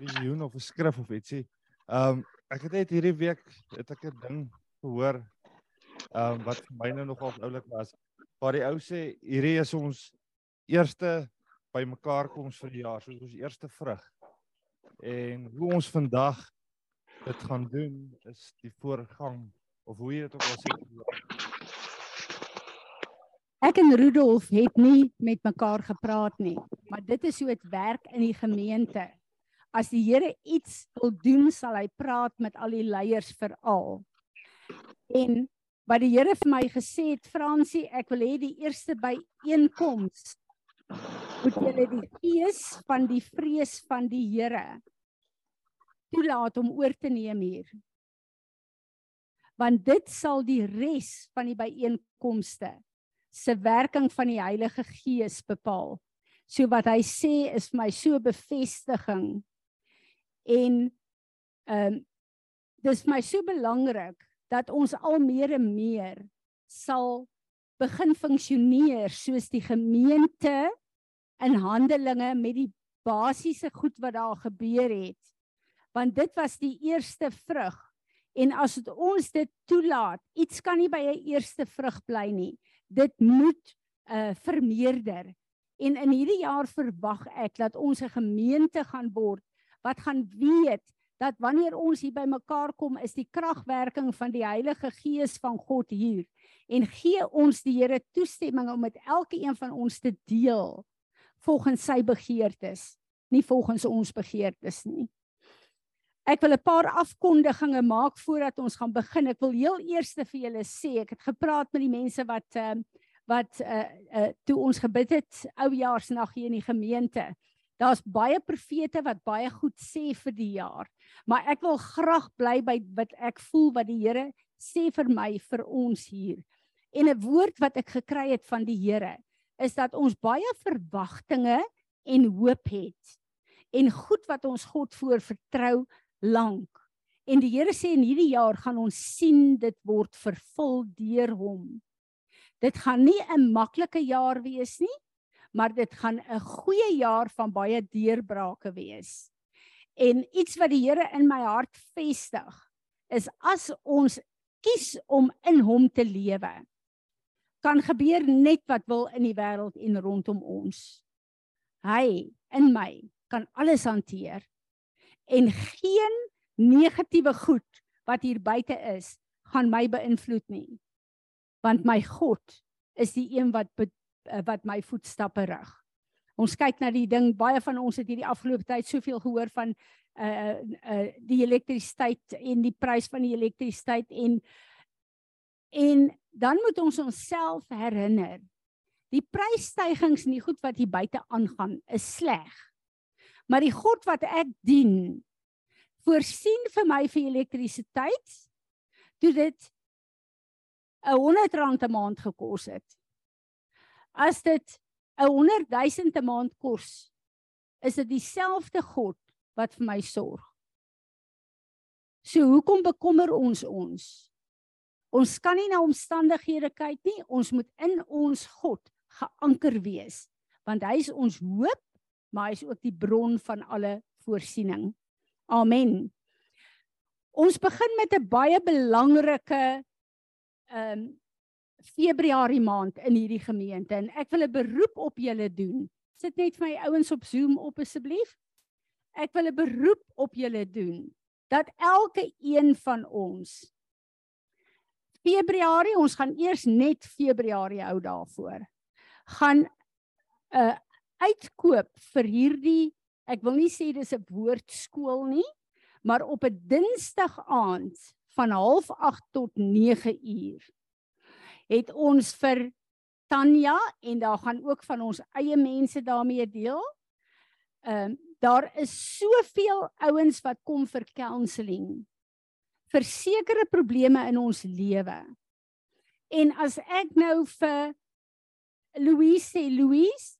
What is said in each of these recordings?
visioen of 'n skrif of ietsie. Ehm um, ek het net hierdie week het ek 'n ding gehoor ehm um, wat vir my nou nogal oulik was. Waar die ou sê hierdie is ons eerste bymekaar koms vir die jaar, soos ons eerste vrug. En hoe ons vandag dit gaan doen is die voorgang of hoe jy dit ook al sê. Ek en Rudolf het nie met mekaar gepraat nie, maar dit is hoe dit werk in die gemeente. As die Here iets wil doen, sal hy praat met al die leiers veral. En wat die Here vir my gesê het, Fransie, ek wil hê die eerste byeenkoms moet julle die gees van die vrees van die Here toelaat om oor te neem hier. Want dit sal die res van die byeenkomste se werking van die Heilige Gees bepaal. So wat hy sê is vir my so bevestiging. En ehm um, dis vir my so belangrik dat ons al meer en meer sal begin funksioneer soos die gemeente in handelinge met die basiese goed wat daar gebeur het. Want dit was die eerste vrug. En as het ons dit toelaat, iets kan nie by 'n eerste vrug bly nie. Dit moet uh vermeerder. En in hierdie jaar verwag ek dat ons 'n gemeente gaan word wat gaan weet dat wanneer ons hier bymekaar kom, is die kragwerking van die Heilige Gees van God hier en gee ons die Here toestemming om met elke een van ons te deel volgens sy begeertes, nie volgens ons begeertes nie. Ek wil 'n paar afkondigings maak voordat ons gaan begin. Ek wil heel eers vir julle sê, ek het gepraat met die mense wat ehm uh, wat uh uh toe ons gebid het oujaarsnag hier in die gemeente. Daar's baie profete wat baie goed sê vir die jaar, maar ek wil graag bly by wat ek voel wat die Here sê vir my vir ons hier. En 'n woord wat ek gekry het van die Here is dat ons baie verwagtinge en hoop het en goed wat ons God voor vertrou lank. En die Here sê in hierdie jaar gaan ons sien dit word vervul deur hom. Dit gaan nie 'n maklike jaar wees nie, maar dit gaan 'n goeie jaar van baie deurbrake wees. En iets wat die Here in my hart vestig is as ons kies om in hom te lewe kan gebeur net wat wil in die wêreld en rondom ons. Hy in my kan alles hanteer en geen negatiewe goed wat hier buite is gaan my beïnvloed nie. Want my God is die een wat wat my voetstappe rig. Ons kyk na die ding baie van ons het hierdie afgelope tyd soveel gehoor van uh uh die elektrisiteit en die prys van die elektrisiteit en En dan moet ons onsself herinner. Die prysstygings nie goed wat hier buite aangaan is sleg. Maar die God wat ek dien, voorsien vir my vir elektrisiteit toe dit 'n 100 rand 'n maand gekos het. As dit 'n 100 000 'n maand kos, is dit dieselfde God wat vir my sorg. So hoekom bekommer ons ons? Ons kan nie na omstandighede kyk nie. Ons moet in ons God geanker wees, want hy is ons hoop, maar hy is ook die bron van alle voorsiening. Amen. Ons begin met 'n baie belangrike ehm um, Februarie maand in hierdie gemeente en ek wil 'n beroep op julle doen. Sit net vir my ouens op Zoom op asseblief. Ek wil 'n beroep op julle doen dat elke een van ons Februarie, ons gaan eers net Februarie hou daarvoor. Gaan 'n uh, uitkoop vir hierdie ek wil nie sê dis 'n woordskool nie, maar op 'n Dinsdag aand van 08:30 tot 9uur het ons vir Tanya en daar gaan ook van ons eie mense daarmee deel. Ehm uh, daar is soveel ouens wat kom vir counselling vir sekere probleme in ons lewe. En as ek nou vir Louise sê Louise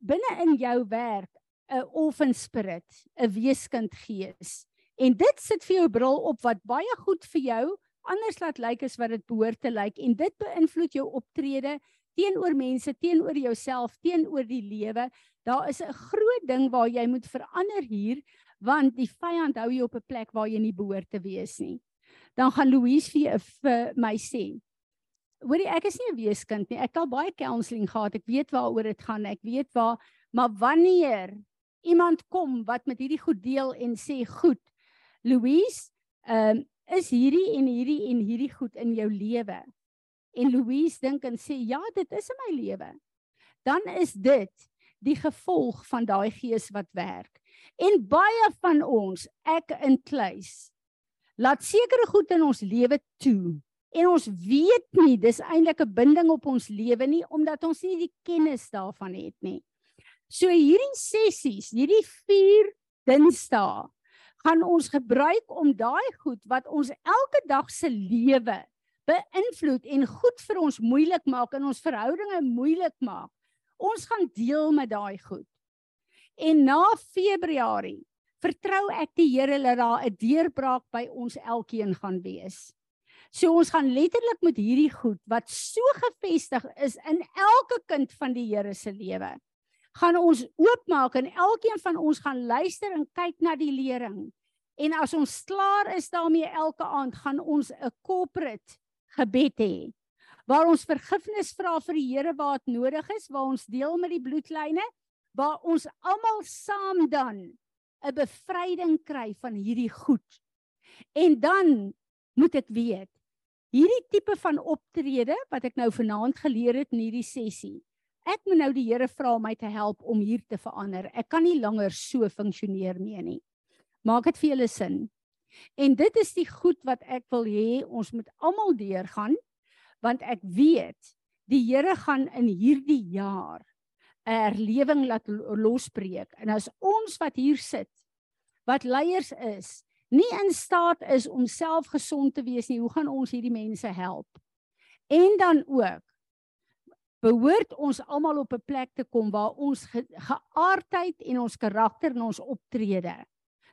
binne in jou werk 'n orphan spirit, 'n weeskind gees. En dit sit vir jou bril op wat baie goed vir jou anders laat lyk as wat dit behoort te lyk en dit beïnvloed jou optrede teenoor mense, teenoor jouself, teenoor die lewe Daar is 'n groot ding waar jy moet verander hier want die vyand hou jou op 'n plek waar jy nie behoort te wees nie. Dan gaan Louise vir, vir my sê. Hoorie, ek is nie 'n weeskind nie. Ek het al baie counselling gehad. Ek weet waaroor dit gaan. Ek weet waar maar wanneer iemand kom wat met hierdie goed deel en sê, "Goed, Louise, ehm um, is hierdie en hierdie en hierdie goed in jou lewe?" En Louise dink en sê, "Ja, dit is in my lewe." Dan is dit die gevolg van daai gees wat werk. En baie van ons, ek inkluis, laat sekere goed in ons lewe toe. En ons weet nie dis eintlik 'n binding op ons lewe nie omdat ons nie die kennis daarvan het nie. So hierdie sessies, hierdie 4 Dinsdae gaan ons gebruik om daai goed wat ons elke dag se lewe beïnvloed en goed vir ons moeilik maak en ons verhoudinge moeilik maak. Ons gaan deel met daai goed. En na Februarie vertrou ek die Here dat daar 'n deurbraak by ons elkeen gaan wees. So ons gaan letterlik met hierdie goed wat so gefestig is in elke kind van die Here se lewe gaan ons oopmaak en elkeen van ons gaan luister en kyk na die lering. En as ons klaar is daarmee elke aand gaan ons 'n corporate gebed hê waar ons vergifnis vra vir die Here waar dit nodig is, waar ons deel met die bloedlyne, waar ons almal saam dan 'n bevryding kry van hierdie goed. En dan moet ek weet, hierdie tipe van optrede wat ek nou vanaand geleer het in hierdie sessie, ek moet nou die Here vra om my te help om hier te verander. Ek kan nie langer so funksioneer mee nie. Maak dit vir julle sin? En dit is die goed wat ek wil hê ons moet almal deurgaan want ek weet die Here gaan in hierdie jaar 'n herlewing laat losbreek. En as ons wat hier sit wat leiers is, nie in staat is om self gesond te wees nie, hoe gaan ons hierdie mense help? En dan ook behoort ons almal op 'n plek te kom waar ons ge geaardheid en ons karakter en ons optrede.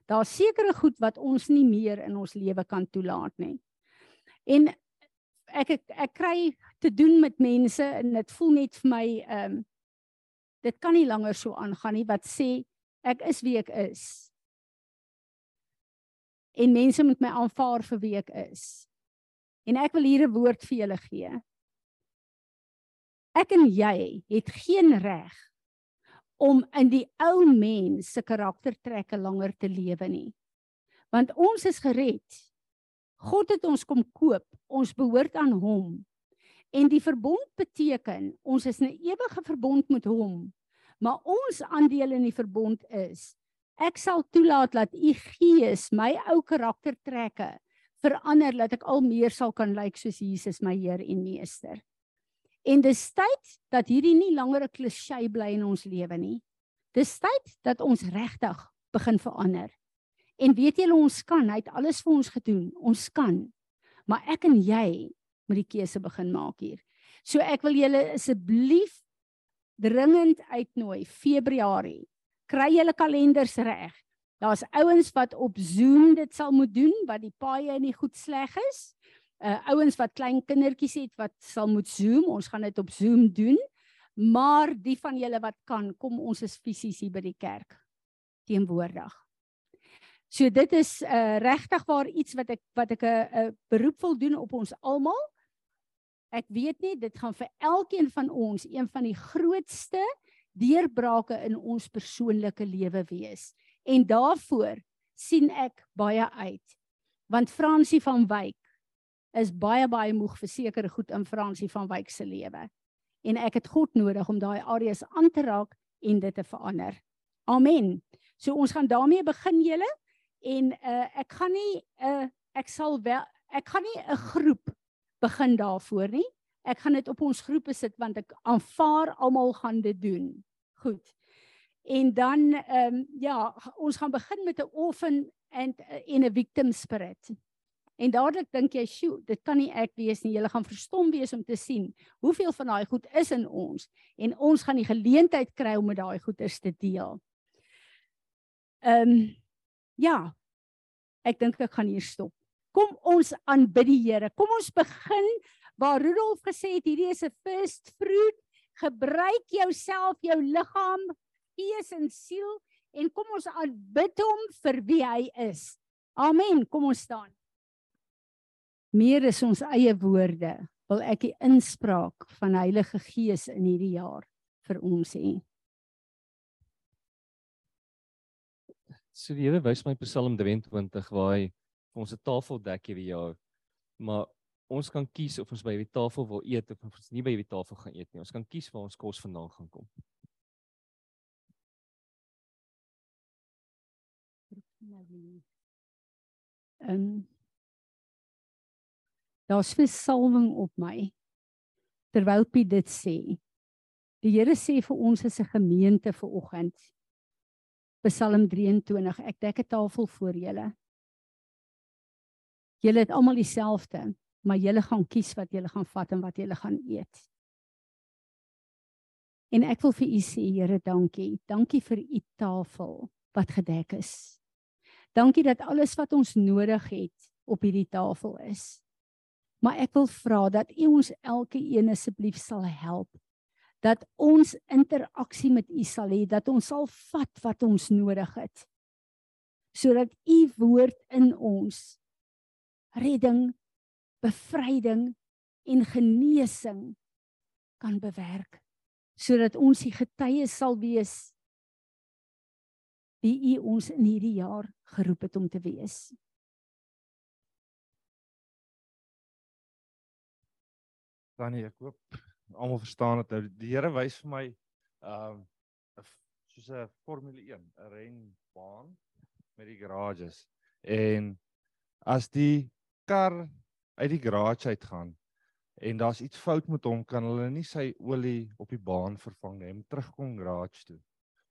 Daar's sekere goed wat ons nie meer in ons lewe kan toelaat nie. En ek ek, ek kry te doen met mense en dit voel net vir my ehm um, dit kan nie langer so aangaan nie wat sê ek is wie ek is. En mense moet my aanvaar vir wie ek is. En ek wil hier 'n woord vir julle gee. Ek en jy het geen reg om in die ou mens se karaktertrekke langer te lewe nie. Want ons is gered. God het ons kom koop. Ons behoort aan hom. En die verbond beteken ons is 'n ewige verbond met hom. Maar ons aandeel in die verbond is ek sal toelaat dat u gees my ou karaktertrekke verander dat ek al meer sal kan lyk soos Jesus my Heer en Meester. En dis tyd dat hierdie nie langer 'n klisjé bly in ons lewe nie. Dis tyd dat ons regtig begin verander. En weet julle ons kan, hy het alles vir ons gedoen. Ons kan. Maar ek en jy moet die keuse begin maak hier. So ek wil julle asseblief dringend uitnooi Februarie. Kry julle kalenders reg. Daar's ouens wat op Zoom dit sal moet doen wat die paaie nie goed sleg is uh ouens wat klein kindertjies het wat sal moet Zoom, ons gaan dit op Zoom doen. Maar die van julle wat kan, kom ons is fisies hier by die kerk teenwoordig. So dit is uh regtig waar iets wat ek wat ek 'n uh, uh, beroep wil doen op ons almal. Ek weet nie dit gaan vir elkeen van ons een van die grootste deurbrake in ons persoonlike lewe wees. En daarvoor sien ek baie uit. Want Fransie van Wyk is baie baie moeg vir sekere goed in Fransie van Wyk se lewe. En ek het God nodig om daai areas aan te raak en dit te verander. Amen. So ons gaan daarmee begin julle en uh, ek gaan nie uh, ek sal wel ek gaan nie 'n groep begin daarvoor nie. Ek gaan dit op ons groepe sit want ek aanvaar almal gaan dit doen. Goed. En dan ehm um, ja, ons gaan begin met 'n orphan and uh, in 'n victim spirit. En dadelik dink jy, "Sjoe, dit kan nie ek wees nie. Julle gaan verstom wees om te sien hoeveel van daai goed is in ons en ons gaan die geleentheid kry om met daai goeders te deel." Ehm um, ja. Ek dink ek gaan hier stop. Kom ons aanbid die Here. Kom ons begin waar Rudolf gesê het hierdie is 'n first fruit. Gebruik jouself, jou liggaam gees en siel en kom ons aanbid hom vir wie hy is. Amen. Kom ons staan. Meer is ons eie woorde wil ek die inspraak van Heilige Gees in hierdie jaar vir ons hê. So die Here wys my Psalm 23 waar hy ons 'n tafel dek hierdie jaar. Maar ons kan kies of ons by die tafel wil eet of ons nie by die tafel gaan eet nie. Ons kan kies waar ons kos vandaan gaan kom. Ehm um, Daar's vir salwing op my. Terwyl Piet dit sê. Die Here sê vir ons as 'n gemeente vir oggend. Psalm 23. Ek dek 'n tafel voor julle. Julle het almal dieselfde, maar julle gaan kies wat julle gaan vat en wat julle gaan eet. En ek wil vir u sê, Here, dankie. Dankie vir u tafel wat gedek is. Dankie dat alles wat ons nodig het op hierdie tafel is. Maar ek wil vra dat U ons elke een asseblief sal help. Dat ons interaksie met U sal hê, dat ons sal vat wat ons nodig het. Sodat U woord in ons redding, bevryding en genesing kan bewerk sodat ons die getuies sal wees wie u ons in hierdie jaar geroep het om te wees. Tannie, ek hoop almal verstaan dit nou. Die Here wys vir my ehm um, soos 'n Formule 1, 'n renbaan met die garages. En as die kar uit die garage uitgaan en daar's iets fout met hom, kan hulle nie sy olie op die baan vervang nie. Hy moet terugkom garage toe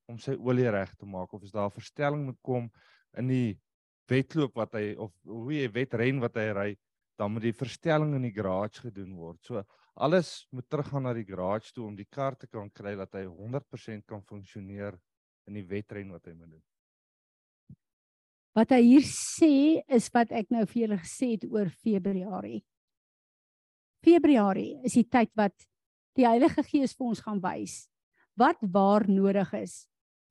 om sy olie reg te maak of as daar 'n verstelling moet kom in die wedloop wat hy of hoe hy wedren wat hy ry, dan moet die verstelling in die garage gedoen word. So alles moet teruggaan na die garage toe om die kar te kan kry dat hy 100% kan funksioneer in die wedren wat hy moet doen. Wat hy hier sê is wat ek nou vir julle gesê het oor Februarie. Februarie is die tyd wat die Heilige Gees vir ons gaan wys wat waar nodig is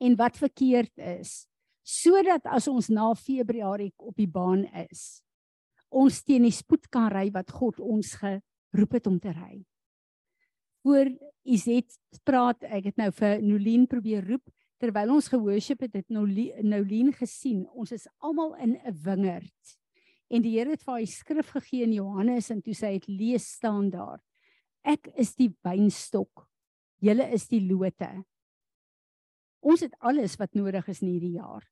en wat verkeerd is sodat as ons na Februarie op die baan is ons teen die spoed kan ry wat God ons geroep het om te ry. Voor Izet praat, ek het nou vir Nolien probeer roep terwyl ons gehoorship het, het Nolien gesien, ons is almal in 'n wingerd. En die Here het vir hy skrif gegee in Johannes en toe sê hy het lees staan daar. Ek is die wynstok. Julle is die lote. Ons het alles wat nodig is in hierdie jaar.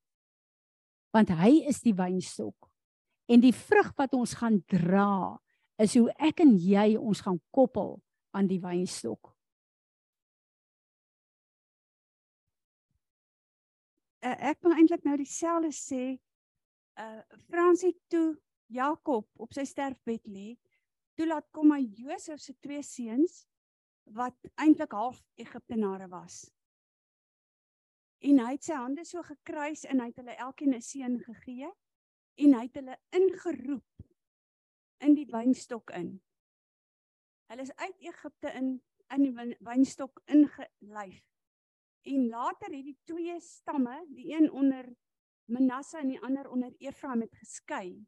Want hy is die wynstok. En die vrug wat ons gaan dra is hoe ek en jy ons gaan koppel aan die wynstok. Uh, ek wil eintlik nou dieselfde sê. Uh Fransie toe Jakob op sy sterfbed lê, toe laat kom hy Josef se twee seuns wat eintlik half Egiptenare was. En hy het sy hande so gekruis en hy het hulle elkeen 'n seun gegee en hy het hulle ingeroep in die wynstok in. Hulle is uit Egipte in in die wynstok ingelyf. En later het die twee stamme, die een onder Manasse en die ander onder Efraim het geskei.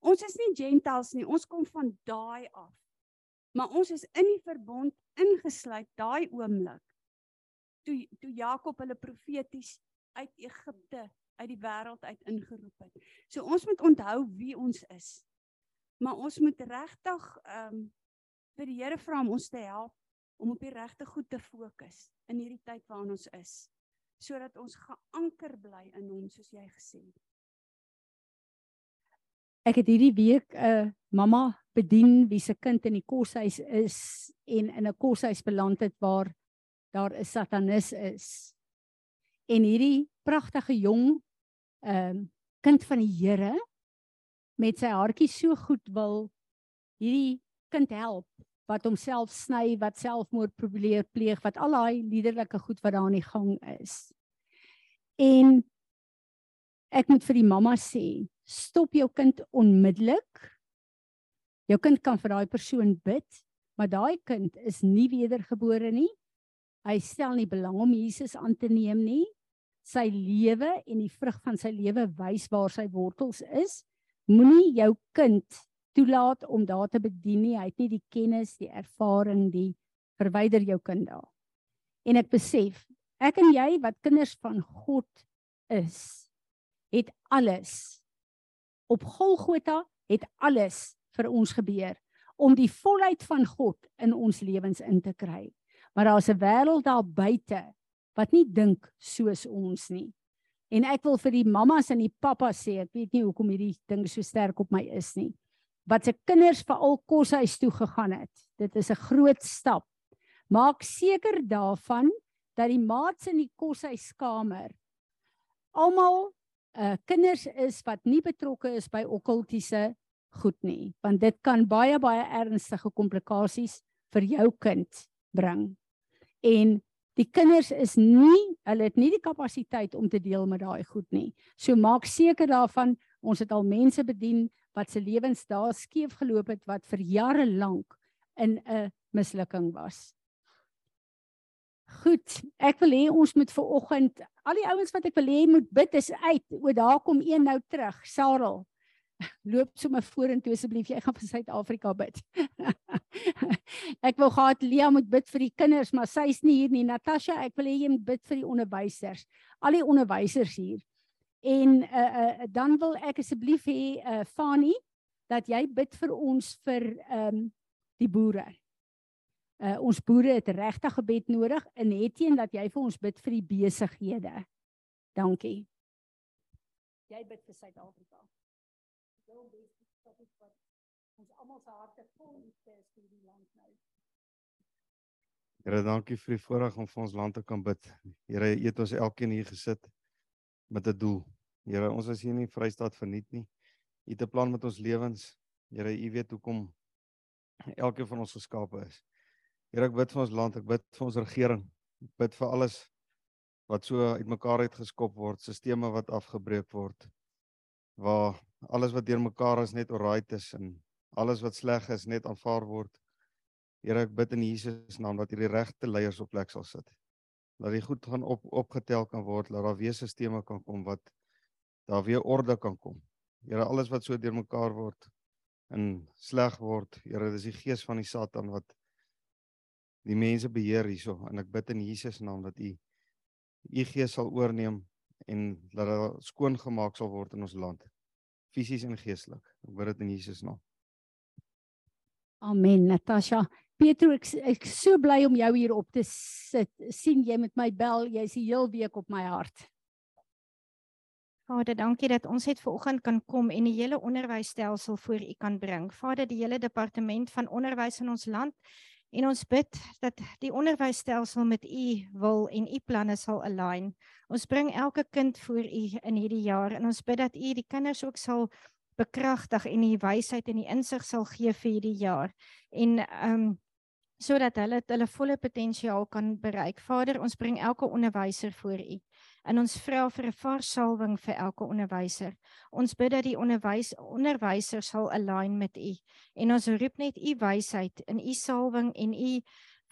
Ons is nie gentiles nie, ons kom van daai af. Maar ons is in die verbond ingesluit daai oomblik. Toe toe Jakob hulle profeties uit Egipte uit die wêreld uit ingeroep het. So ons moet onthou wie ons is. Maar ons moet regtig ehm um, vir die Here vra om ons te help om op die regte goed te fokus in hierdie tyd waarin ons is sodat ons geanker bly in hom soos jy gesê het. Ek het hierdie week 'n uh, mamma bedien wie se kind in die koshuis is en in 'n koshuis beland het waar daar 'n satanis is. En hierdie pragtige jong ehm um, kind van die Here met sy hartjie so goed wil hierdie kind help wat homself sny, wat selfmoord probeer pleeg, wat al daai liderlike goed wat daar aan die gang is. En ek moet vir die mamma sê, stop jou kind onmiddellik. Jou kind kan vir daai persoon bid, maar daai kind is nie wedergebore nie. Hy stel nie belang om Jesus aan te neem nie. Sy lewe en die vrug van sy lewe wys waar sy wortels is. Moenie jou kind toelaat om daar te bedien nie. Hy het nie die kennis, die ervaring, die verwyder jou kind daar. En ek besef, ek en jy wat kinders van God is, het alles op Golgotha het alles vir ons gebeur om die volheid van God in ons lewens in te kry. Maar daar's 'n wêreld daar buite wat nie dink soos ons nie. En ek wil vir die mammas en die pappas sê, ek weet nie hoekom hierdie ding so sterk op my is nie. Wat se kinders veral koshuis toe gegaan het. Dit is 'n groot stap. Maak seker daarvan dat die maats in die koshuiskamer almal uh kinders is wat nie betrokke is by okkultiese goed nie, want dit kan baie baie ernstige komplikasies vir jou kind bring. En die kinders is nie, hulle het nie die kapasiteit om te deel met daai goed nie. So maak seker daarvan ons het al mense bedien wat se lewens daar skeef geloop het wat vir jare lank in 'n mislukking was. Goed, ek wil hê ons moet ver oggend al die ouens wat ek wil hê moet bid is uit. O, daar kom een nou terug, Sarel. Loop sommer vorentoe asseblief, jy gaan vir Suid-Afrika bid. ek wou gehad Lia moet bid vir die kinders, maar sy's nie hier nie. Natasha, ek wil hê jy moet bid vir die onderwysers. Al die onderwysers hier. En uh, uh, dan wil ek asseblief hê uh, Fani dat jy bid vir ons vir ehm um, die boere. Uh ons boere het regtig gebed nodig en hetjie dat jy vir ons bid vir die besighede. Dankie. Jy bid vir Suid-Afrika. Wil bes wat ons almal se harte vol is vir die land nou. Here, dankie vir die voorreg om vir ons land te kan bid. Here, U het ons elkeen hier gesit met 'n doel. Here, ons is hier nie Vrystaat verniet nie. U het 'n plan met ons lewens. Here, U weet hoekom elkeen van ons geskape is. Here ek bid vir ons land, ek bid vir ons regering. Ek bid vir alles wat so uitmekaar uitgeskop word, sisteme wat afgebreek word. Waar alles wat deurmekaar is net alright is en alles wat sleg is net aanvaar word. Here ek bid in Jesus naam dat hierdie regte leiers op plek sal sit. Dat die goed gaan op opgetel kan word, dat daar weer sisteme kan kom wat daar weer orde kan kom. Here alles wat so deurmekaar word en sleg word, Here dis die gees van die Satan wat die mense beheer hierso en ek bid in Jesus naam dat u u gees sal oorneem en dat dit skoon gemaak sal word in ons land fisies en geestelik. Ek bid dit in Jesus naam. Amen. Natasha, Petro, ek ek so bly om jou hier op te sit. sien jy met my bel, jy's die heel week op my hart. Vader, dankie dat ons het vanoggend kan kom en die hele onderwysstelsel voor U kan bring. Vader, die hele departement van onderwys in ons land En ons bid dat die onderwysstelsel met u wil en u planne sal align. Ons bring elke kind voor u in hierdie jaar en ons bid dat u die kinders ook sal bekragtig en die wysheid en die insig sal gee vir hierdie jaar. En ehm um, sodat hulle hulle volle potensiaal kan bereik. Vader, ons bring elke onderwyser voor u. En ons vra vir 'n varsalwing vir elke onderwyser. Ons bid dat die onderwys onderwysers sal align met U en ons roep net U wysheid in U salwing en U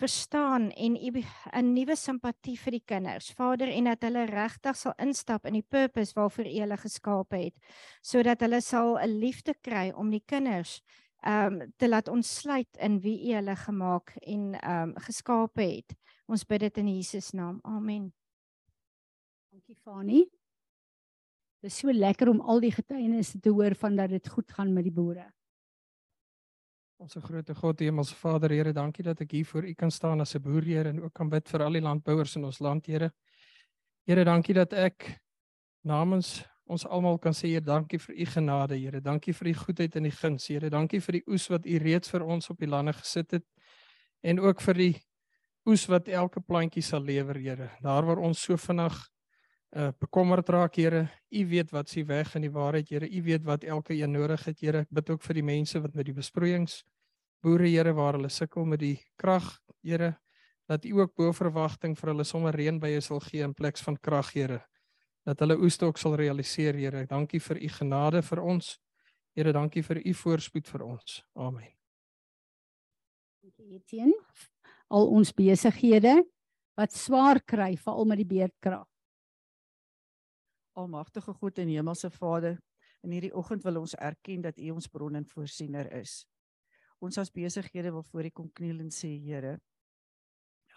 verstaan en U 'n nuwe simpatie vir die kinders. Vader, en dat hulle regtig sal instap in die purpose waarvoor U hulle geskaap het, sodat hulle sal 'n liefde kry om die kinders ehm um, te laat ontsluit in wie U hulle gemaak en ehm um, geskaap het. Ons bid dit in Jesus naam. Amen. Dankie Fani. Dit is so lekker om al die getuienisse te hoor van dat dit goed gaan met die boere. Ons grote God, Hemelse Vader, Here, dankie dat ek hier voor U kan staan as 'n boer, Here, en ook kan bid vir al die landbouers in ons land, Here. Here, dankie dat ek namens ons almal kan sê, Here, dankie vir U genade, Here. Dankie vir U goedheid en U guns, Here. Dankie vir die oes wat U reeds vir ons op die lande gesit het en ook vir die oes wat elke plantjie sal lewer, Here. Daar waar ons so vinnig uh bekommerd raak Here. U weet wat s'ie weg in die waarheid Here. U weet wat elke een nodig het Here. Ek bid ook vir die mense wat met die besproeiings boere Here waar hulle sukkel met die krag Here dat U ook bo verwagting vir hulle sommer reën by sal gee in plek van krag Here. Dat hulle oestok sal realiseer Here. Dankie vir U genade vir ons. Here, dankie vir U voorspoed vir ons. Amen. Dankie Etienne. Al ons besighede wat swaar kry veral met die beerdkrag. Almagtige God en Hemelse Vader, in hierdie oggend wil ons erken dat U ons bron en voorsiener is. Ons as besighede wil voor U kom kniel en sê Here,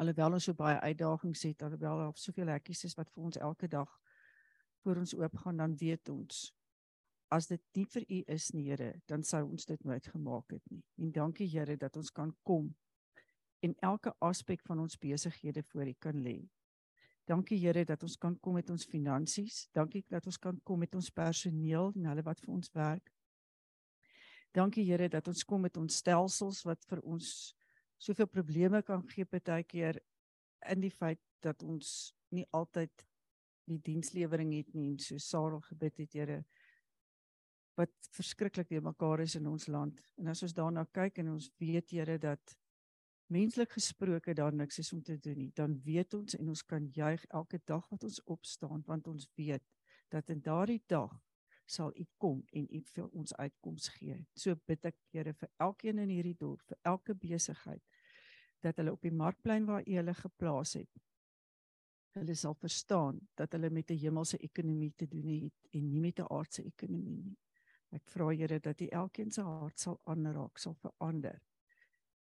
alhoewel ons so baie uitdagings het, alhoewel daar soveel hekkies is wat vir ons elke dag voor ons oopgaan, dan weet ons as dit nie vir U is nie, Here, dan sou ons dit nooit gemaak het nie. En dankie Here dat ons kan kom en elke aspek van ons besighede voor U kan lê. Dankie Here dat ons kan kom met ons finansies. Dankie dat ons kan kom met ons personeel en hulle wat vir ons werk. Dankie Here dat ons kom met ons stelsels wat vir ons soveel probleme kan gee partykeer in die feit dat ons nie altyd die dienslewering het nie en so Sarel gebid het Here wat verskriklik weer mekaar is in ons land. En as ons daarna kyk en ons weet Here dat menslik gesproke daar niks is om te doen nie, dan weet ons en ons kan juig elke dag wat ons opstaan want ons weet dat in daardie dag sal U kom en U vir ons uitkoms gee. So bid ek Here vir elkeen in hierdie dorp, vir elke besigheid dat hulle op die markplein waar U hulle geplaas het, hulle sal verstaan dat hulle met 'n hemelse ekonomie te doen het en nie met 'n aardse ekonomie nie. Ek vra Here dat U elkeen se hart sal aanraak, sal verander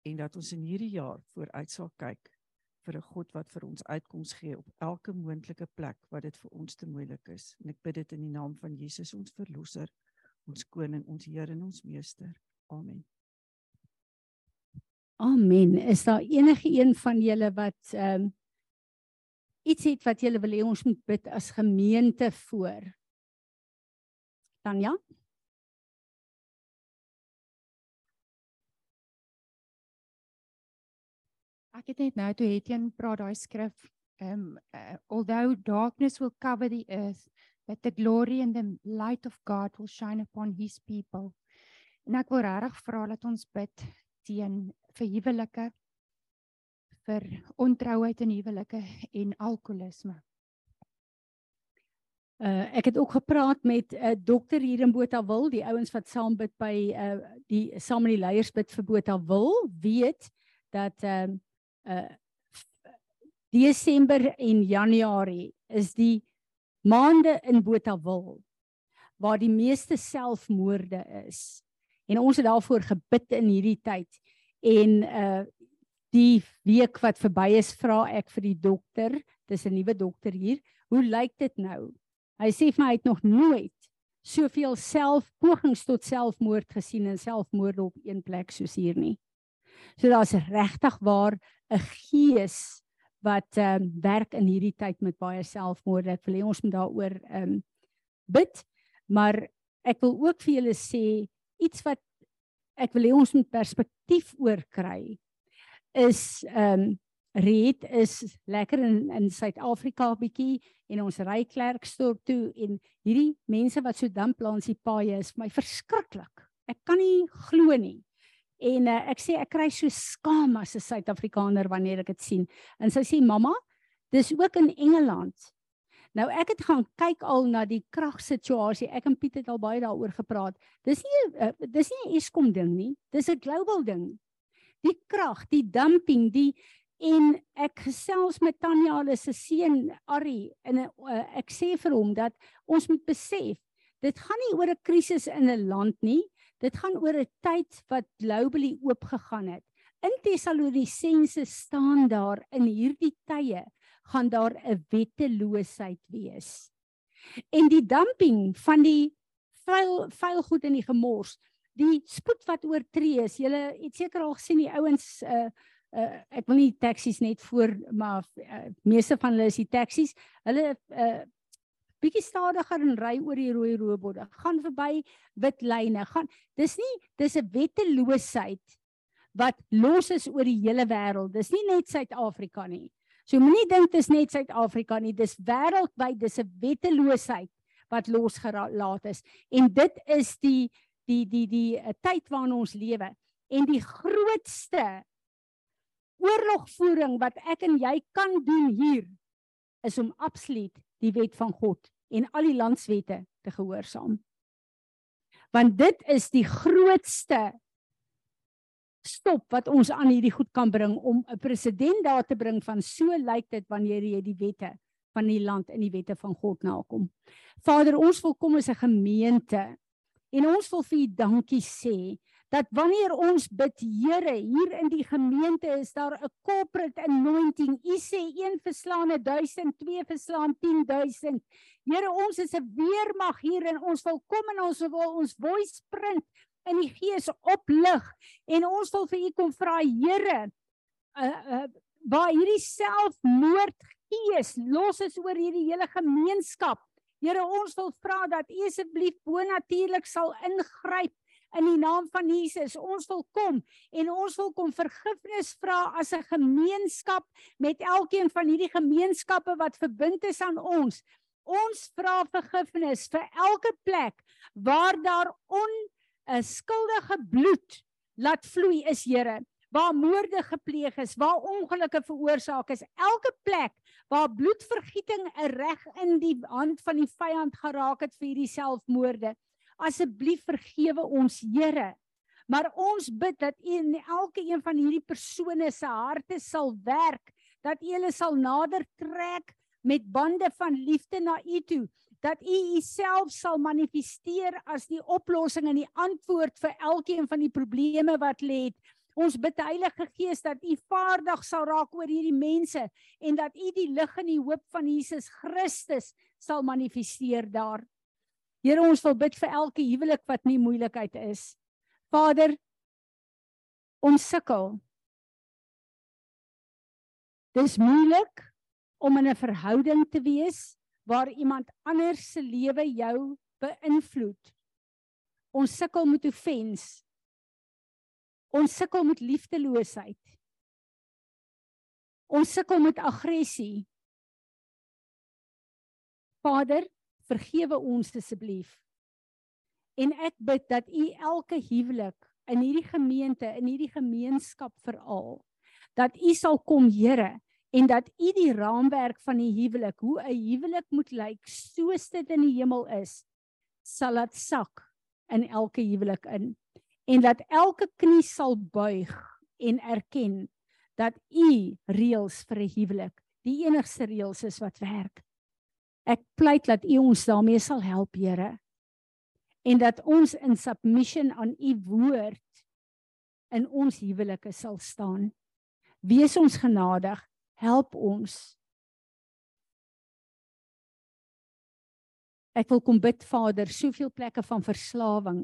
en dat ons in hierdie jaar vooruit sal kyk vir 'n God wat vir ons uitkoms gee op elke moontlike plek wat dit vir ons te moeilik is. En ek bid dit in die naam van Jesus ons verlosser, ons koning, ons Here en ons meester. Amen. Amen. Is daar enige een van julle wat ehm um, iets het wat julle wil hê ons moet bid as gemeente voor? Dan ja. Ek het net nou toe Etienne praat daai skrif um uh, although darkness will cover the earth but the glory and the light of God will shine upon his people. En ek wil regtig vra dat ons bid teen vir huwelike vir ontrouheid in huwelike en alkoholisme. Uh ek het ook gepraat met 'n uh, dokter hier in Botawil, die ouens wat saam bid by uh die saam met die leiers bid vir Botawil, weet dat ehm uh, uh Desember en Januarie is die maande in Botawil waar die meeste selfmoorde is. En ons het daarvoor gebid in hierdie tyd. En uh die week wat verby is, vra ek vir die dokter, dis 'n nuwe dokter hier, hoe lyk dit nou? Hy sê vir my hy het nog nooit soveel selfpogings tot selfmoord gesien en selfmoorde op een plek soos hier nie. So daar's regtig waar 'n gees wat ehm um, werk in hierdie tyd met baie selfmoorde. Ek wil hê ons moet daaroor ehm um, bid, maar ek wil ook vir julle sê iets wat ek wil hê ons moet perspektief oor kry is ehm um, Riet is lekker in in Suid-Afrika bietjie en ons ry Klerksdorp toe en hierdie mense wat so dump langs die paaie is my verskriklik. Ek kan nie glo nie. En uh, ek sê ek kry so skaam as 'n Suid-Afrikaner wanneer ek dit sien. En sy sê mamma, dis ook in Engeland. Nou ek het gaan kyk al na die kragsituasie. Ek en Piet het al baie daaroor gepraat. Dis nie uh, dis nie 'n Eskom ding nie. Dis 'n global ding. Die krag, die dumping, die en ek gesels met Tanya hulle se seun Ari en uh, ek sê vir hom dat ons moet besef dit gaan nie oor 'n krisis in 'n land nie Dit gaan oor 'n tyd wat globally oopgegaan het. In Tessalonisense staan daar in hierdie tye gaan daar 'n wetteloosheid wees. En die dumping van die vuil vuil goed in die gemors, die spoed wat oortree is. Julle het seker al gesien die ouens uh uh ek wil nie taksies net voor maar uh, meeste van hulle is die taksies. Hulle uh bietjie stadiger en ry oor die rooi roborde. Gaan verby wit lyne. Gaan dis nie dis 'n wetteloosheid wat los is oor die hele wêreld. Dis nie net Suid-Afrika nie. So moenie dink dis net Suid-Afrika nie. Dis wêreldwyd. Dis 'n wetteloosheid wat losgelaat is. En dit is die die die die, die tyd waarin ons lewe. En die grootste oorlogvoering wat ek en jy kan doen hier is om absoluut die wet van God en al die landswette te gehoorsaam. Want dit is die grootste stop wat ons aan hierdie goed kan bring om 'n president daar te bring van so lyk dit wanneer jy die wette van die land in die wette van God nakom. Vader, ons wil kom as 'n gemeente en ons wil vir U dankie sê dat wanneer ons bid Here hier in die gemeente is daar 'n corporate anointing. U sê een verslaan 1000, twee verslaan 10000. Here, ons is 'n weermag hier en ons wil kom en ons wil ons voice print in die gees oplig en ons wil vir u kom vra Here uh, uh waar hierdie selfmoord gees los is oor hierdie hele gemeenskap. Here, ons wil vra dat u asseblief bonatuurlik sal ingryp in die naam van Jesus. Ons wil kom en ons wil kom vergifnis vra as 'n gemeenskap met elkeen van hierdie gemeenskappe wat verbind is aan ons. Ons vra vergifnis vir elke plek waar daar on 'n skuldige bloed laat vloei is Here waar moorde gepleeg is, waar ongelukke veroorsaak is, elke plek waar bloedvergieting reg in die hand van die vyand geraak het vir hierdie selfmoorde. Asseblief vergewe ons, Here. Maar ons bid dat U in elke een van hierdie persone se harte sal werk, dat U hulle sal nader trek met bande van liefde na U toe, dat U Uself sal manifesteer as die oplossing en die antwoord vir elkeen van die probleme wat lê. Ons bid Heilige Gees dat U vaardig sal raak oor hierdie mense en dat U die lig en die hoop van Jesus Christus sal manifesteer daar. Here ons wil bid vir elke huwelik wat nie moeilikheid is. Vader ons sukkel. Dis moeilik om in 'n verhouding te wees waar iemand anders se lewe jou beïnvloed. Ons sukkel met offens. Ons sukkel met liefdeloosheid. Ons sukkel met aggressie. Vader, vergewe ons asseblief. En ek bid dat U elke huwelik in hierdie gemeente, in hierdie gemeenskap veral, dat U sal kom, Here, en dat u die raamwerk van die huwelik, hoe 'n huwelik moet lyk, soos dit in die hemel is, sal dit sak in elke huwelik in en dat elke knie sal buig en erken dat u reëls vir 'n huwelik die enigste reëls is wat werk. Ek pleit dat u ons daarmee sal help, Here. En dat ons in submission aan u woord in ons huwelike sal staan. Wees ons genadig help ons. Ek wil kom bid Vader, soveel plekke van verslawing.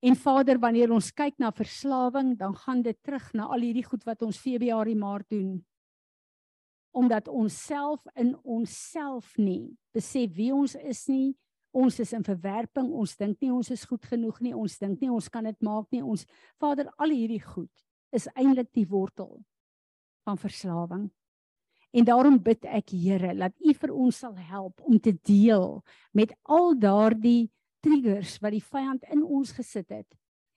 En Vader, wanneer ons kyk na verslawing, dan gaan dit terug na al hierdie goed wat ons Februarie Maart doen. Omdat ons self in onsself nie besef wie ons is nie. Ons is in verwerping, ons dink nie ons is goed genoeg nie, ons dink nie ons kan dit maak nie. Ons Vader, al hierdie goed is eintlik die wortel van verslawing. En daarom bid ek Here dat U vir ons sal help om te deel met al daardie triggers wat die vyand in ons gesit het,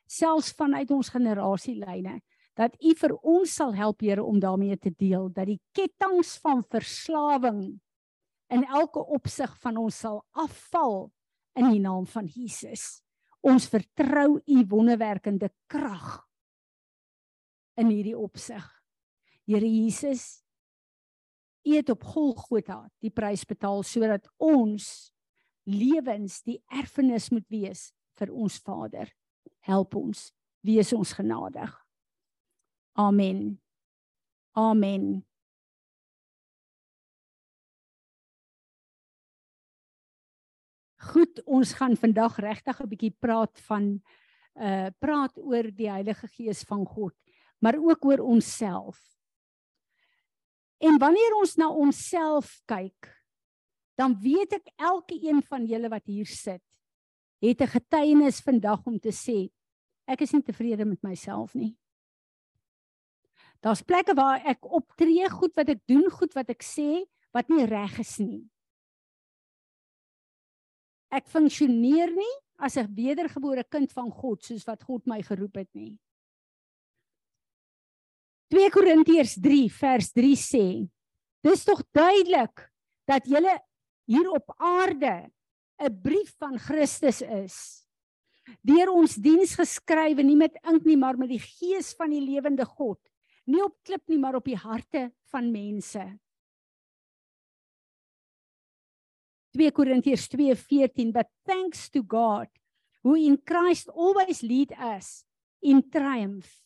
selfs vanuit ons generasielyne, dat U vir ons sal help Here om daarmee te deel dat die ketTINGS van verslawing in elke opsig van ons sal afval in die naam van Jesus. Ons vertrou U wonderwerkende krag in hierdie opsig. Here Jesus, U het op Golgotha die prys betaal sodat ons lewens die erfenis moet wees vir ons Vader. Help ons, wees ons genadig. Amen. Amen. Goed, ons gaan vandag regtig 'n bietjie praat van uh praat oor die Heilige Gees van God, maar ook oor onsself. En wanneer ons na onsself kyk, dan weet ek elke een van julle wat hier sit, het 'n getuienis vandag om te sê ek is nie tevrede met myself nie. Daar's plekke waar ek optree goed wat ek doen, goed wat ek sê wat nie reg is nie. Ek funksioneer nie as 'n wedergebore kind van God soos wat God my geroep het nie. 2 Korintiërs 3 vers 3 sê: Dis tog duidelik dat julle hier op aarde 'n brief van Christus is. deur ons diens geskrywe nie met ink nie maar met die gees van die lewende God nie op klip nie maar op die harte van mense. 2 Korintiërs 2:14 but thanks to God who in Christ always lead us in triumph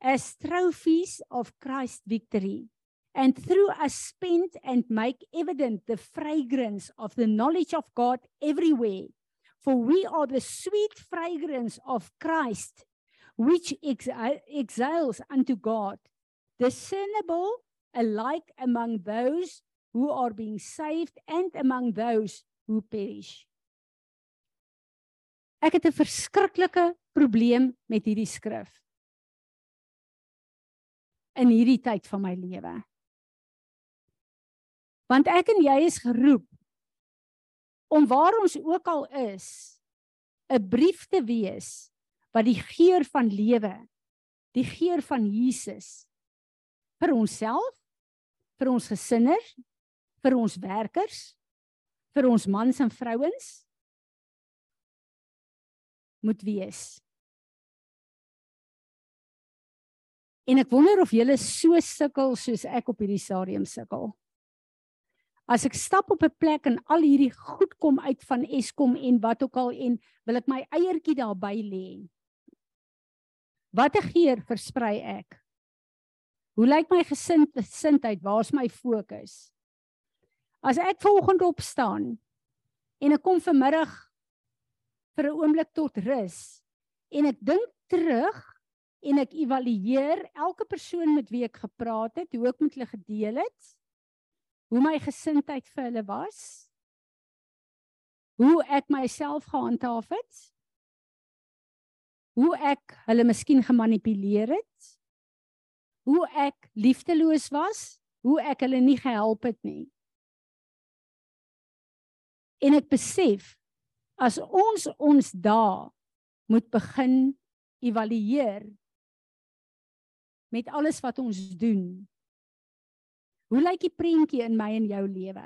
as trophies of Christ's victory and through us spend and make evident the fragrance of the knowledge of God everywhere. For we are the sweet fragrance of Christ which exhales unto God discernible alike among those who are being saved and among those who perish. Ek het 'n verskriklike probleem met hierdie skrif. In hierdie tyd van my lewe. Want ek en jy is geroep om waar ons ook al is, 'n brief te wees wat die geur van lewe, die geur van Jesus vir onsself, vir ons gesinne, vir ons werkers, vir ons mans en vrouens moet wees. En ek wonder of julle so sukkel soos ek op hierdie stadium sukkel. As ek stap op 'n plek en al hierdie goed kom uit van Eskom en wat ook al en wil ek my eiertjie daarby lê. Watter geur versprei ek? Hoe lyk my gesindheid? Waar's my fokus? As ek volgende opstaan en ek kom vanmiddag vir 'n oomblik tot rus en ek dink terug en ek evalueer elke persoon met wie ek gepraat het, hoe ek met hulle gedeel het, hoe my gesindheid vir hulle was, hoe ek myself gehandhaaf het, hoe ek hulle miskien gemanipuleer het, hoe ek liefdeloos was, hoe ek hulle nie gehelp het nie. En ek besef as ons ons dae moet begin evalueer met alles wat ons doen. Hoe lyk die prentjie in my en jou lewe?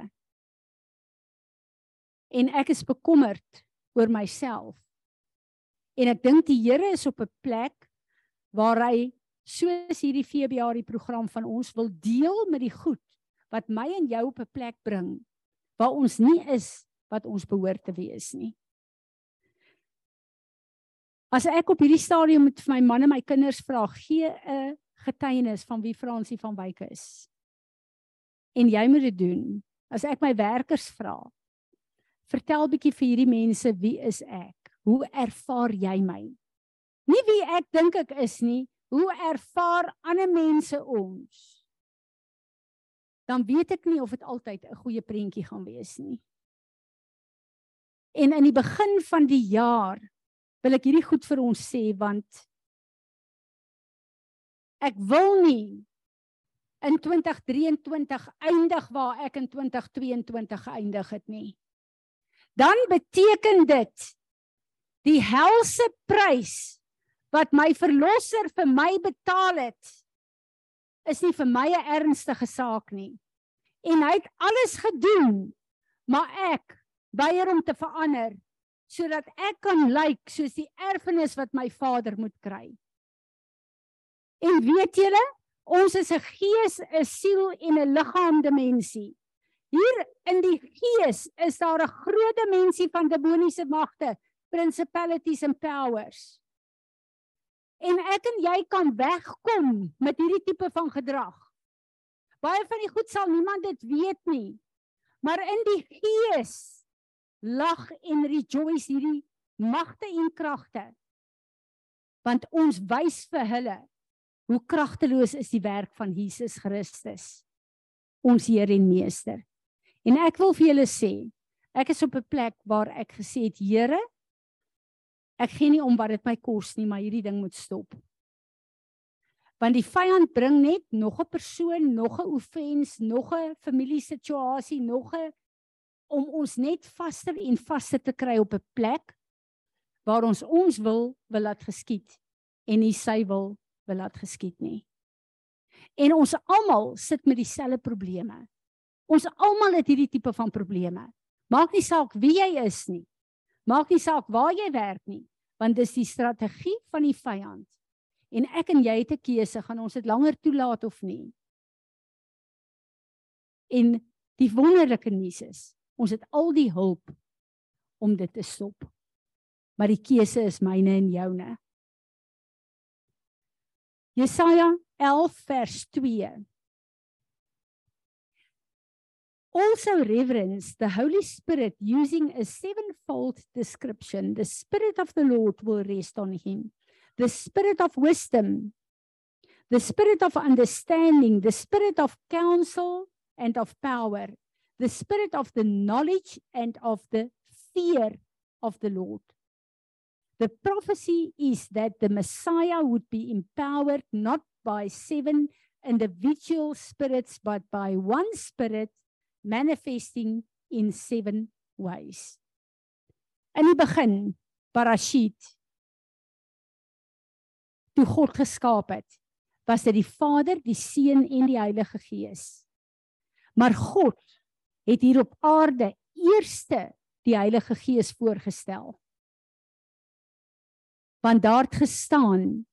En ek is bekommerd oor myself. En ek dink die Here is op 'n plek waar hy soos hierdie FBR die program van ons wil deel met die goed wat my en jou op 'n plek bring waar ons nie is wat ons behoort te wees nie. As ek op hierdie stadium met my man en my kinders vra, gee 'n getuienis van wie Fransie van Wyk is. En jy moet dit doen. As ek my werkers vra, vertel bietjie vir hierdie mense wie is ek? Hoe ervaar jy my? Nie wie ek dink ek is nie, hoe ervaar ander mense ons? Dan weet ek nie of dit altyd 'n goeie prentjie gaan wees nie. En in die begin van die jaar wil ek hierdie goed vir ons sê want ek wil nie in 2023 eindig waar ek in 2022 geëindig het nie. Dan beteken dit die helse prys wat my verlosser vir my betaal het is nie vir my 'n ernstige saak nie. En hy het alles gedoen, maar ek weier om te verander sodat ek kan lyk soos die erfenis wat my vader moet kry. En weet julle, ons is 'n gees, 'n siel en 'n liggaam dimensie. Hier in die gees is daar 'n groot dimensie van demoniese magte, principalities and powers. En ek en jy kan wegkom met hierdie tipe van gedrag. Baie van die goed sal niemand dit weet nie. Maar in die gees lag en rejoice hierdie magte en kragte. Want ons wys vir hulle hoe kragteloos is die werk van Jesus Christus, ons Heer en Meester. En ek wil vir julle sê, ek is op 'n plek waar ek gesê het, Here, ek gee nie om wat dit my kos nie, maar hierdie ding moet stop. Want die vyand bring net nog 'n persoon, nog 'n offense, nog 'n familiesituasie, nog 'n om ons net vaster en vaster te kry op 'n plek waar ons ons wil wil laat geskied en nie sy wil wil laat geskied nie. En ons almal sit met dieselfde probleme. Ons almal het hierdie tipe van probleme. Maak nie saak wie jy is nie. Maak nie saak waar jy werk nie, want dis die strategie van die vyand. En ek en jy het 'n keuse, gaan ons dit langer toelaat of nie. En die wonderlike nuus is, ons het al die hulp om dit te stop. Maar die keuse is myne en joune. Jesaja 11 vers 2 also reverence the Holy Spirit using a sevenfold description. The Spirit of the Lord will rest on him. The Spirit of wisdom, the Spirit of understanding, the Spirit of counsel and of power, the Spirit of the knowledge and of the fear of the Lord. The prophecy is that the Messiah would be empowered not by seven individual spirits, but by one spirit manifesting in seven ways. In die begin, Parashit, toe God geskaap het, was dit die Vader, die Seun en die Heilige Gees. Maar God het hier op aarde eerste die Heilige Gees voorgestel. Want daar het gestaan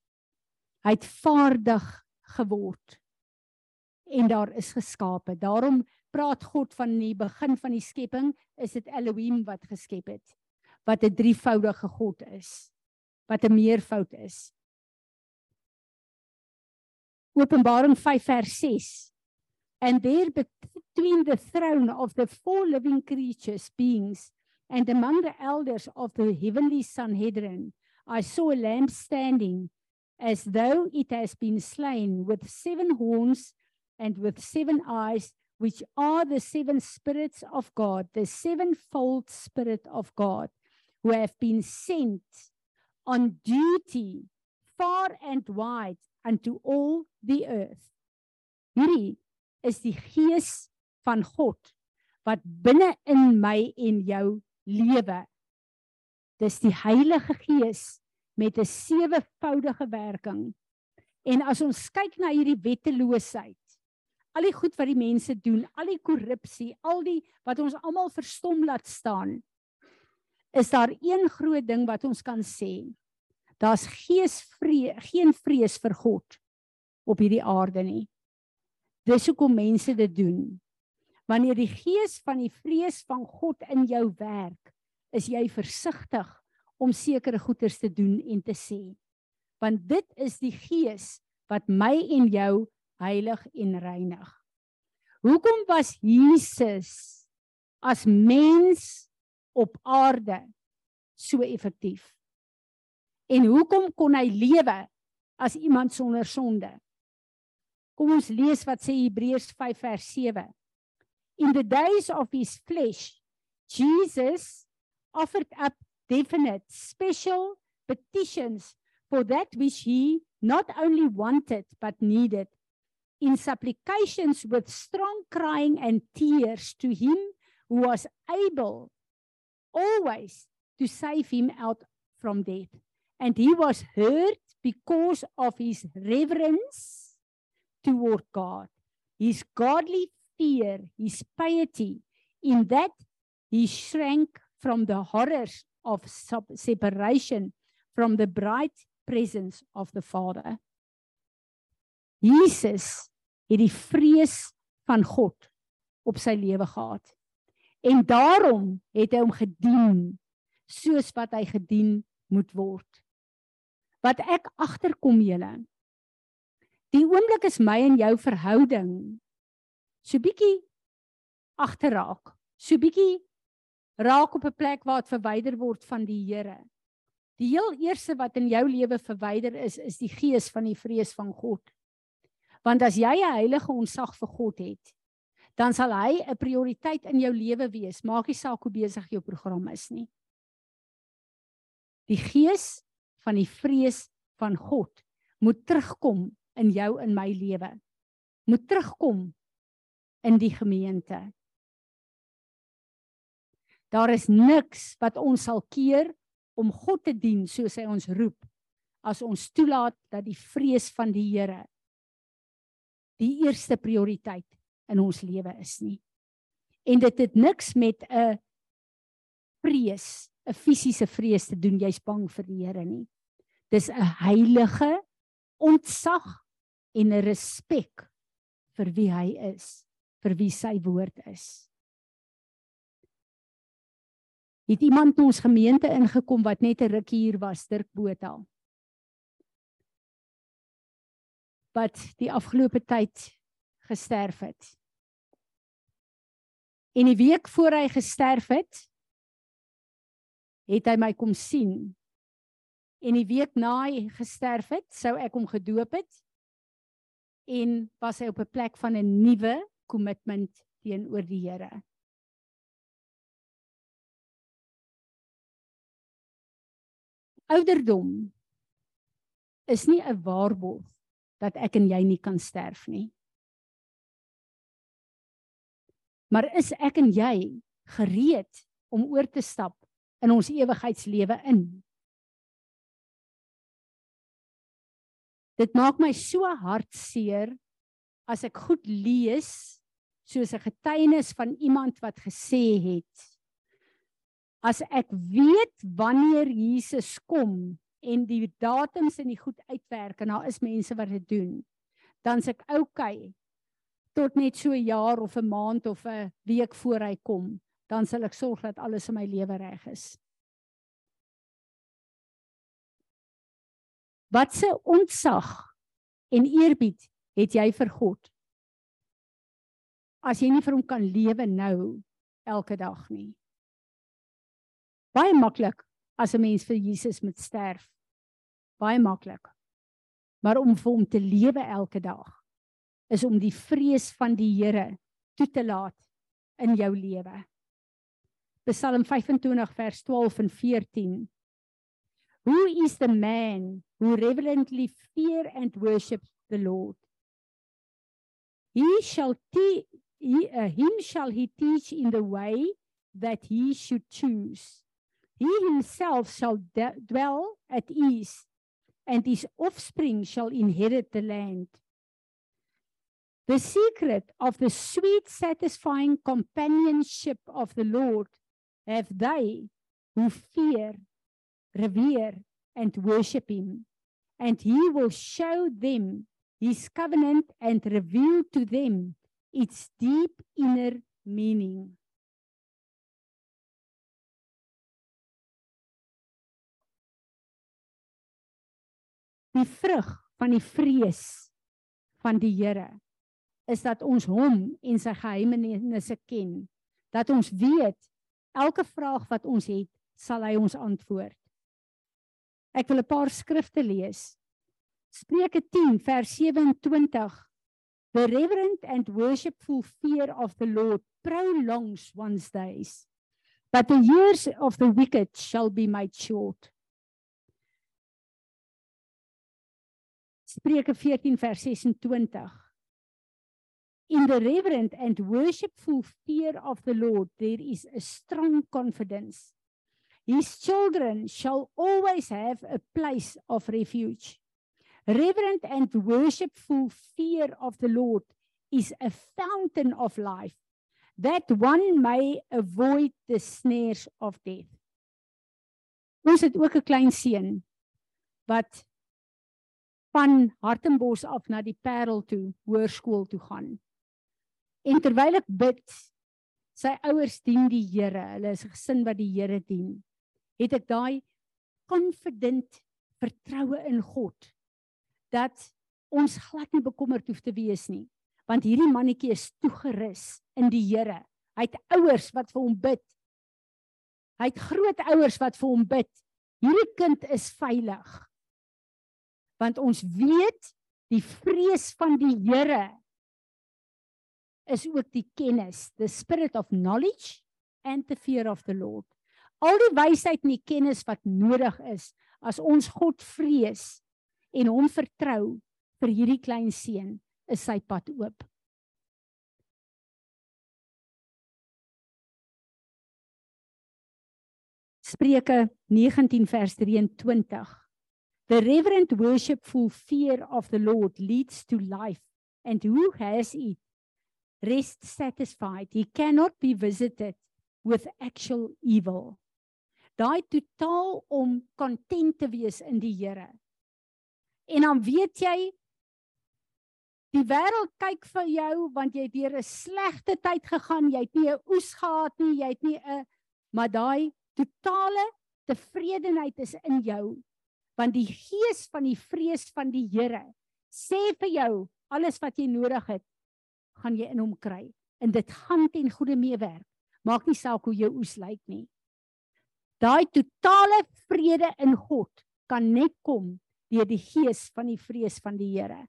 hy het vaardig geword en daar is geskape. Daarom praat God van die begin van die skepping, is dit Elohim wat geskep het. Wat 'n drievoudige God is. Wat 'n meervoud is. Openbaring 5 vers 6. And there between the throne of the four living creatures beings and among the elders of the heavenly Sanhedrin, I saw a lamb standing as though it has been slain with seven horns and with seven eyes which are the seven spirits of God, the sevenfold spirit of God, who have been sent on duty far and wide unto all the earth. Hierdie is die gees van God wat binne in my en jou lewe. Dis die Heilige Gees met 'n sewevoudige werking. En as ons kyk na hierdie wetteloosheid al die goed wat die mense doen, al die korrupsie, al die wat ons almal verstom laat staan, is daar een groot ding wat ons kan sê. Daar's geesvree, geen vrees vir God op hierdie aarde nie. Dis hoekom mense dit doen. Wanneer die gees van die vrees van God in jou werk, is jy versigtig om sekere goeders te doen en te sê. Want dit is die gees wat my en jou heilig en reinig. Hoekom was Jesus as mens op aarde so effektief? En hoekom kon hy lewe as iemand sonder sonde? Kom ons lees wat sê Hebreërs 5 vers 7. In the days of his flesh Jesus offered up definite special petitions for that which he not only wanted but needed in supplications with strong crying and tears to him who was able always to save him out from death. And he was heard because of his reverence toward God, his godly fear, his piety, in that he shrank from the horrors of separation from the bright presence of the Father. Jesus het die vrees van God op sy lewe gehad. En daarom het hy hom gedien soos wat hy gedien moet word. Wat ek agterkom julle. Die oomblik is my en jou verhouding so bietjie agterraak. So bietjie raak op 'n plek waar dit verwyder word van die Here. Die heel eerste wat in jou lewe verwyder is, is die gees van die vrees van God. Want as jy 'n heilige onsag vir God het, dan sal hy 'n prioriteit in jou lewe wees. Maak nie saak hoe besig jou program is nie. Die gees van die vrees van God moet terugkom in jou en my lewe. Moet terugkom in die gemeente. Daar is niks wat ons sal keer om God te dien soos hy ons roep as ons toelaat dat die vrees van die Here die eerste prioriteit in ons lewe is nie. En dit het niks met 'n vrees, 'n fisiese vrees te doen jy's bang vir die Here nie. Dis 'n heilige ontzag en 'n respek vir wie hy is, vir wie sy woord is. Het iemand in ons gemeente ingekom wat net 'n ruk hier was, Dirk Botha. Wat die afgelope tyd gesterf het. En die week voor hy gesterf het, het hy my kom sien. En die week na hy gesterf het, sou ek hom gedoop het en was hy op 'n plek van 'n nuwe kommitment teenoor die Here. Ouderdom is nie 'n waarborg dat ek en jy nie kan sterf nie. Maar is ek en jy gereed om oor te stap in ons ewigheidslewe in? Dit maak my so hartseer as ek goed lees soos 'n getuienis van iemand wat gesê het as ek weet wanneer Jesus kom en die datums en die goed uitwerk en daar is mense wat dit doen dan s'ek okay tot net so 'n jaar of 'n maand of 'n week voor hy kom dan sal ek sorg dat alles in my lewe reg is Wat se ontzag en eerbied het jy vir God? As jy nie vir hom kan lewe nou elke dag nie. Baie maklik as 'n mens vir Jesus moet sterf. Baie maklik. Maar om vir hom te lewe elke dag is om die vrees van die Here toe te laat in jou lewe. Psalm 25 vers 12 en 14 Who is the man who reverently fear and worship the Lord? He shall te- he, uh, him shall he teach in the way that he should choose. He himself shall de- dwell at ease, and his offspring shall inherit the land. The secret of the sweet, satisfying companionship of the Lord have they who fear revere and worship him and he will show them his covenant and reveal to them its deep inner meaning die vrug van die vrees van die Here is dat ons hom en sy geheimenisse ken dat ons weet elke vraag wat ons het sal hy ons antwoord Ek wil 'n paar skrifte lees. Spreuke 10 vers 27. The reverent and worshipful fear of the Lord prolongs one's days, but the years of the wicked shall be made short. Spreuke 14 vers 26. In the reverent and worshipful fear of the Lord there is a strong confidence. His children shall always have a place of refuge. Reverent and worshipful fear of the Lord is a fountain of life, that one may avoid the snares of death. Ons het ook 'n klein seun wat van Hartenbos af na die Parel toe hoërskool toe gaan. En terwyl ek bid, sy ouers dien die Here, hulle is 'n gesin wat die Here dien het ek daai confident vertroue in God dat ons glad nie bekommerd hoef te wees nie want hierdie mannetjie is toegerus in die Here. Hy het ouers wat vir hom bid. Hy het groot ouers wat vir hom bid. Hierdie kind is veilig want ons weet die vrees van die Here is ook die kennis the spirit of knowledge and the fear of the lord al die wysheid en die kennis wat nodig is as ons God vrees en hom vertrou vir hierdie klein seun is sy pad oop. Spreuke 19 vers 23 The reverent worshipful fear of the Lord leads to life and who has it? Rest satisfied. He cannot be visited with actual evil. Daai totaal om content te wees in die Here. En dan weet jy die wêreld kyk vir jou want jy het deur 'n slegte tyd gegaan, jy het nie 'n oes gehad nie, jy het nie 'n maar daai totale tevredenheid is in jou want die gees van die vrees van die Here sê vir jou alles wat jy nodig het gaan jy in hom kry. En dit gaan ten goeie meewerk maak nie saak hoe jou oes lyk nie. Daai totale vrede in God kan net kom deur die gees van die vrees van die Here.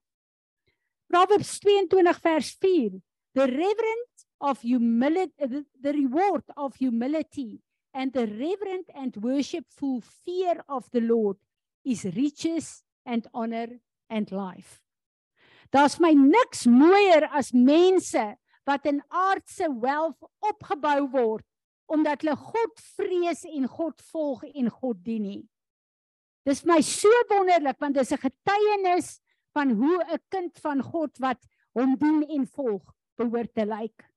Proverbs 22 vers 4 the reverence of humility the reward of humility and the reverent and worshipful fear of the Lord is riches and honor and life. Daar's my niks mooier as mense wat in aardse wealth opgebou word omdat hulle God vrees en God volg en God dien nie. Dis my so wonderlik want dis 'n getuienis van hoe 'n kind van God wat hom dien en volg behoort te lyk.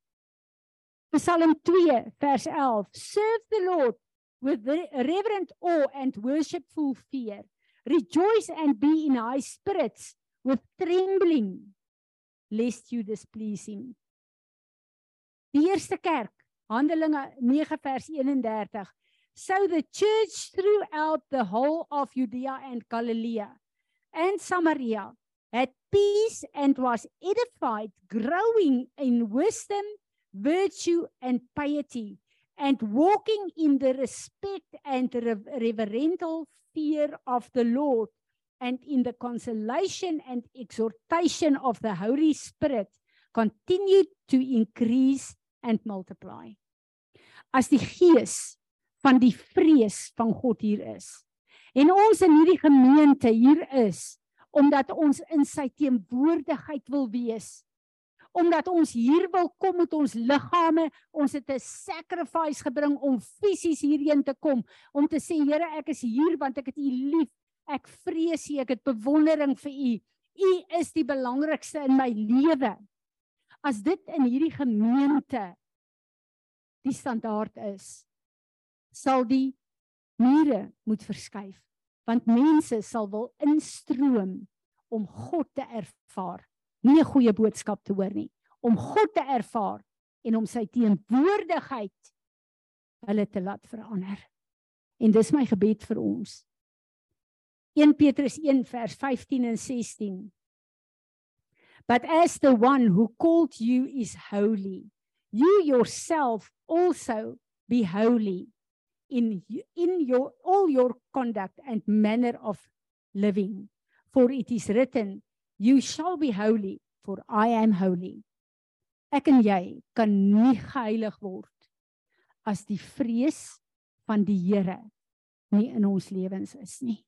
Psalm 2 vers 11 Serve the Lord with reverent awe and worshipful fear. Rejoice and be in high spirits with trembling lest you displease him. Die eerste kerk, Handelinge 9 vers 31. So the church throughout the whole of Judea and Galilee and Samaria had peace and was edified, growing in wisdom, virtue and piety, and walking in the respect and reverential fear of the Lord and in the consolation and exhortation of the Holy Spirit continued to increase and multiply. As die gees van die vrees van God hier is en ons in hierdie gemeente hier is omdat ons in sy teenwoordigheid wil wees omdat ons hier wil kom met ons liggame, ons het 'n sacrifice gebring om fisies hierheen te kom, om te sê Here, ek is hier want ek het U lief. Ek vrees U, ek het bewondering vir U. U is die belangrikste in my lewe. As dit in hierdie gemeente die standaard is, sal die mure moet verskuif want mense sal wil instroom om God te ervaar nie 'n goeie boodskap te hoor nie, om God te ervaar en om sy teenwoordigheid hulle te laat verander. En dis my gebed vir ons. 1 Petrus 1 vers 15 en 16. But as the one who called you is holy, you yourself also be holy in in your all your conduct and manner of living for it is written You shall be holy for I am holy. Ek en jy kan nie geheilig word as die vrees van die Here nie in ons lewens is nie.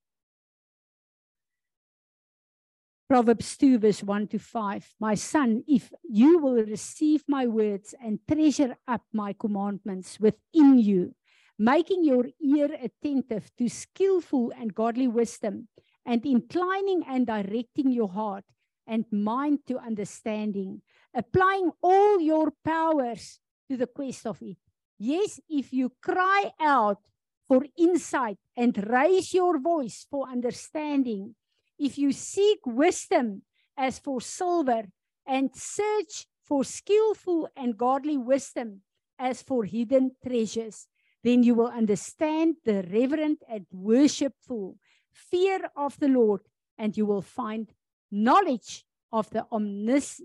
Proverbs 2 verse 1 to 5 My son if you will receive my words and treasure up my commandments within you making your ear attentive to skillful and godly wisdom and inclining and directing your heart and mind to understanding, applying all your powers to the quest of it. Yes, if you cry out for insight and raise your voice for understanding, if you seek wisdom as for silver and search for skillful and godly wisdom as for hidden treasures, then you will understand the reverent and worshipful fear of the Lord, and you will find knowledge of the omnis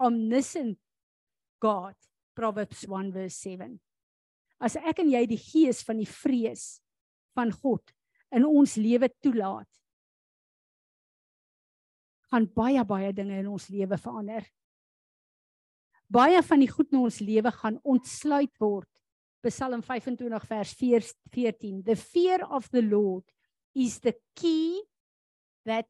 omniscient God. Proverbs 1 verse 7. As ek en jy die gees van die vrees van God in ons lewe toelaat, gaan baie baie dinge in ons lewe verander. Baie van die goed in ons lewe gaan ontsluit word. Psalm 25 vers 14. The fear of the Lord is the key that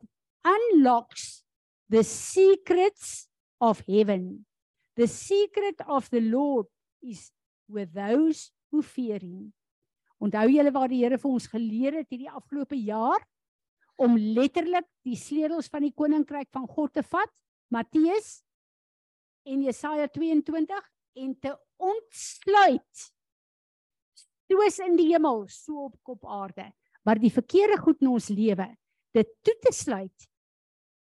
unlocks the secrets of heaven. The secret of the Lord is with those who fear him. Onthou julle waar die Here vir ons geleer het hierdie afgelope jaar om letterlik die sleutels van die koninkryk van God te vat, Matteus en Jesaja 22 en te ontsluit Toos in die hemel, so op kop aarde. Maar die verkeerde goed in ons lewe, dit toe te sluit,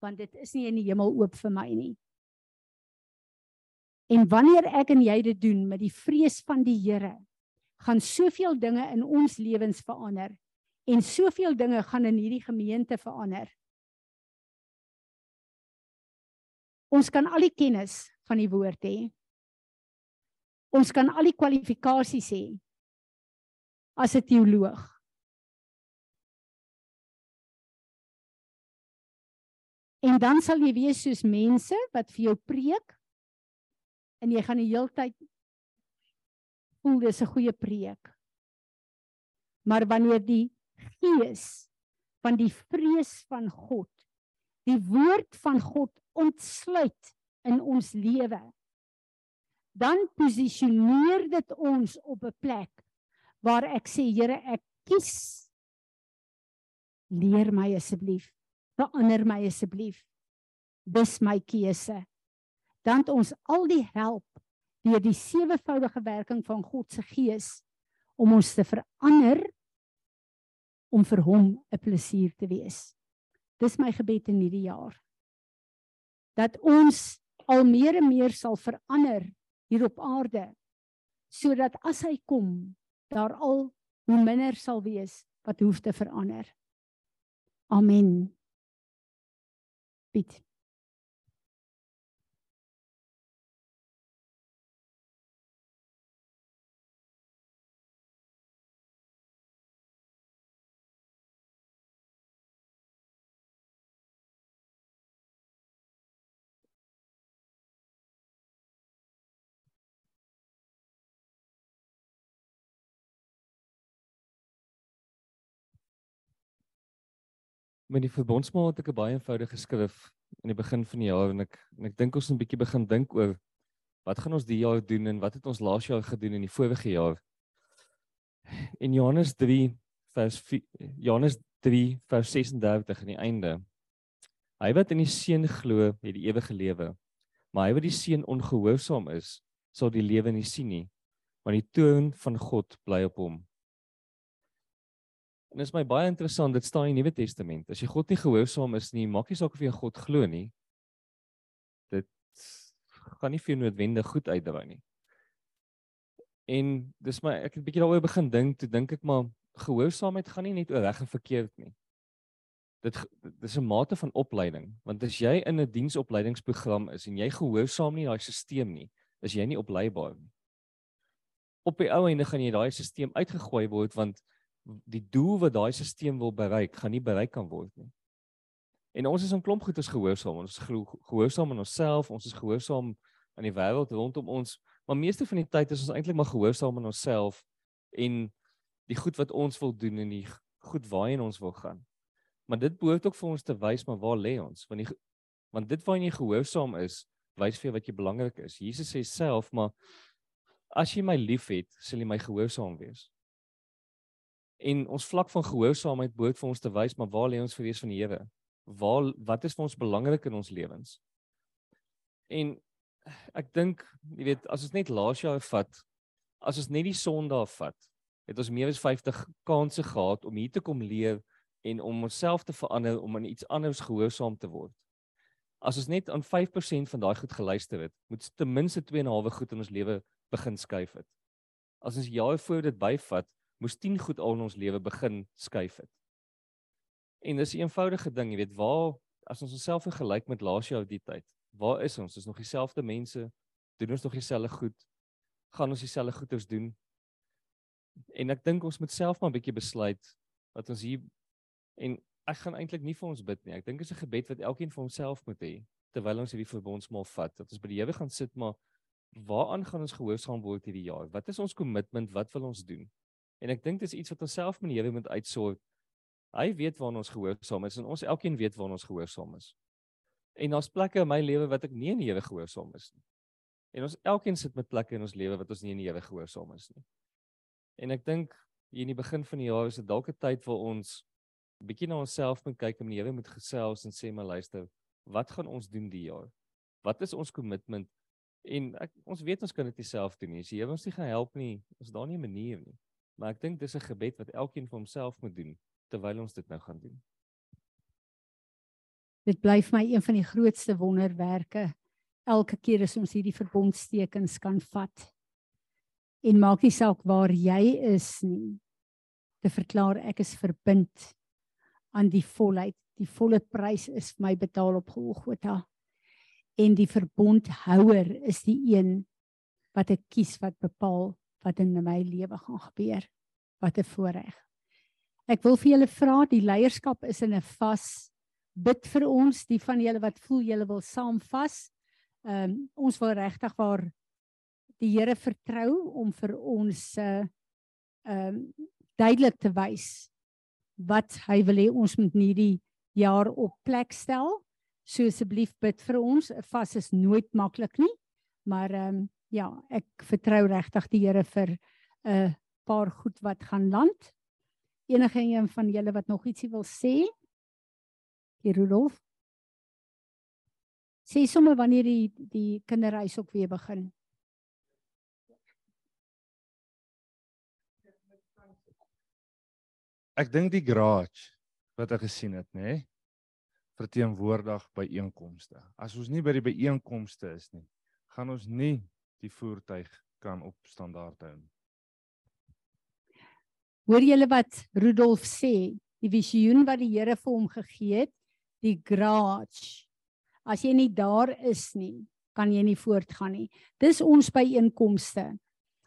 want dit is nie in die hemel oop vir my nie. En wanneer ek en jy dit doen met die vrees van die Here, gaan soveel dinge in ons lewens verander en soveel dinge gaan in hierdie gemeente verander. Ons kan al die kennis van die woord hê. Ons kan al die kwalifikasies hê as 'n teoloog. En dan sal jy wees soos mense wat vir jou preek. En jy gaan die heeltyd voel dis 'n goeie preek. Maar wanneer die gees van die vrees van God, die woord van God ontsluit in ons lewe, dan posisioneer dit ons op 'n plek waar ek sê Here, ek kies. Leer my asseblief, verander my asseblief. Dis my keuse. Dan het ons al die help deur die sewevoudige werking van God se gees om ons te verander om vir hom 'n plesier te wees. Dis my gebed in hierdie jaar. Dat ons al meer en meer sal verander hier op aarde sodat as hy kom daar al hoe minder sal wees wat hoef te verander. Amen. Piet. Met die verbondsmaal het ek 'n baie eenvoudige skrif in die begin van die jaar en ek en ek dink ons moet 'n bietjie begin dink oor wat gaan ons die jaar doen en wat het ons laas jaar gedoen in die vorige jaar. In Johannes 3 vers 4, Johannes 3 vers 36 aan die einde. Hy wat in die seun glo, het die ewige lewe. Maar hy wat die seun ongehoorsaam is, sal die lewe nie sien nie, want die toorn van God bly op hom. En dit is my baie interessant, dit staan in die Nuwe Testament. As jy God nie gehoorsaam is nie, maak nie saak of jy God glo nie. Dit gaan nie vir jou noodwendig goed uitdraai nie. En dis my ek het 'n bietjie daaroor begin dink, toe dink ek maar gehoorsaamheid gaan nie net oor reg en verkeerd nie. Dit dis 'n mate van opleiding, want as jy in 'n diensopleidingsprogram is en jy gehoorsaam nie daai stelsel nie, is jy nie opleibaar nie. Op die ou einde gaan jy daai stelsel uitgegooi word want die doel wat daai stelsel wil bereik, gaan nie bereik kan word nie. En ons is 'n klomp goeders gehoorsaam. Ons is gehoorsaam aan onsself, ons is gehoorsaam aan die wêreld rondom ons, maar meeste van die tyd is ons eintlik maar gehoorsaam aan onsself en die goed wat ons wil doen en die goed waarheen ons wil gaan. Maar dit behoort ook vir ons te wys maar waar lê ons? Want die want dit waarheen jy gehoorsaam is, wys vir jou wat jy belangrik is. Jesus sê self, maar as jy my liefhet, sal jy my gehoorsaam wees. En ons vlak van gehoorsaamheid behoort vir ons te wys maar waar lê ons vrees van die Here? Waar wat is vir ons belangrik in ons lewens? En ek dink, jy weet, as ons net laas jaar vat, as ons net die Sondag vat, het ons meer as 50 kansse gehad om hier te kom leer en om onsself te verander om aan iets anders gehoorsaam te word. As ons net aan 5% van daai goed geluister het, moet ten minste 2.5 goed in ons lewe begin skuif het. As ons jare voor dit byvat, moes 10 goed al in ons lewe begin skuif het. En dis 'n eenvoudige ding, jy weet, waar as ons onsself vergelyk met laas jaar die tyd, waar is ons? Is nog dieselfde mense? Doen ons nog dieselfde goed? Gaan ons dieselfde goeders doen? En ek dink ons moet self maar 'n bietjie besluit wat ons hier en ek gaan eintlik nie vir ons bid nie. Ek dink dit is 'n gebed wat elkeen vir homself moet hê terwyl ons hierdie verbondsmaal vat. Dat ons by die Here gaan sit maar waaraan gaan ons gehoorsaam word hierdie jaar? Wat is ons kommitment? Wat wil ons doen? En ek dink dis iets wat ons self met die Here moet uitsort. Hy weet waar ons gehoorsaam is en ons elkeen weet waar ons gehoorsaam is. En daar's plekke in my lewe wat ek nie in die Here gehoorsaam is nie. En ons elkeen sit met plekke in ons lewe wat ons nie in die Here gehoorsaam is nie. En ek dink hier in die begin van die jaar is dit dalk 'n tyd waar ons bietjie na onsself moet kyk en die Here moet gesels en sê maar luister, wat gaan ons doen die jaar? Wat is ons kommitment? En ek ons weet ons kan dit nie self doen nie. As die Here ons nie gaan help nie, is daar nie 'n manier nie. Maar ek dink dis 'n gebed wat elkeen vir homself moet doen terwyl ons dit nou gaan doen. Dit bly vir my een van die grootste wonderwerke elke keer as ons hierdie verbondstekens kan vat. En maak nie saak waar jy is nie. Te verklaar ek is verbind aan die volheid. Die volle prys is vir my betaal op Golgotha. En die verbondhouer is die een wat ek kies wat bepaal wat in my lewe gaan gebeur. Wat 'n voorreg. Ek wil vir julle vra, die leierskap is in 'n vas bid vir ons, die van julle wat voel julle wil saam vas. Ehm um, ons wil regtig waar die Here vertrou om vir ons uh, ehm um, duidelik te wys wat hy wil hê ons moet in hierdie jaar op plek stel. So asseblief bid vir ons. 'n Vas is nooit maklik nie, maar ehm um, ja, ek vertrou regtig die Here vir 'n uh, paar goed wat gaan land. Enige een van julle wat nog ietsie wil sê? Die Rudolf. Sê sommer wanneer die die kinderreis ook weer begin. Ek dink die garage wat ek gesien het, nê, verteenwoordig by einkomste. As ons nie by die byeenkomste is nie, gaan ons nie die voertuig kan op standaard hou. Hoor julle wat Rudolf sê? Die visioen wat die Here vir hom gegee het, die garage. As jy nie daar is nie, kan jy nie voortgaan nie. Dis ons byeenkomste.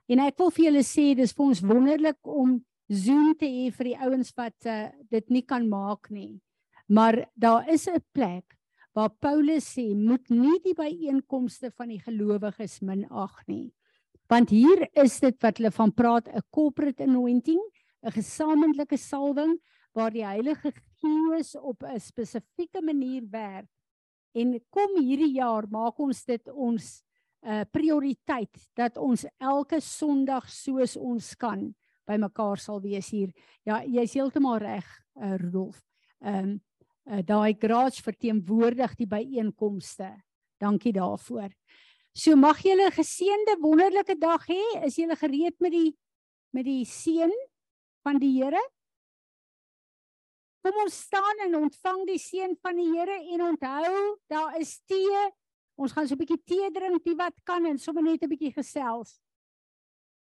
En ek wil vir julle sê dis vir ons wonderlik om Zoom te hê vir die ouens wat uh, dit nie kan maak nie. Maar daar is 'n plek waar Paulus sê moet nie die byeenkomste van die gelowiges minag nie. Want hier is dit wat hulle van praat 'n corporate anointing, 'n gesamentlike salwing waar die Heilige Gees op 'n spesifieke manier werk. En kom hierdie jaar maak ons dit ons 'n uh, prioriteit dat ons elke Sondag soos ons kan bymekaar sal wees hier. Ja, jy's heeltemal reg, uh, Rudolf. Ehm um, uh, daai garage verteenwoordig die byeenkomste. Dankie daarvoor. So mag julle 'n geseënde wonderlike dag hê. Is julle gereed met die met die seën van die Here? Kom ons staan en ontvang die seën van die Here en onthou, daar is tee. Ons gaan so 'n bietjie tee drink, wie wat kan en sommer net 'n bietjie gesels.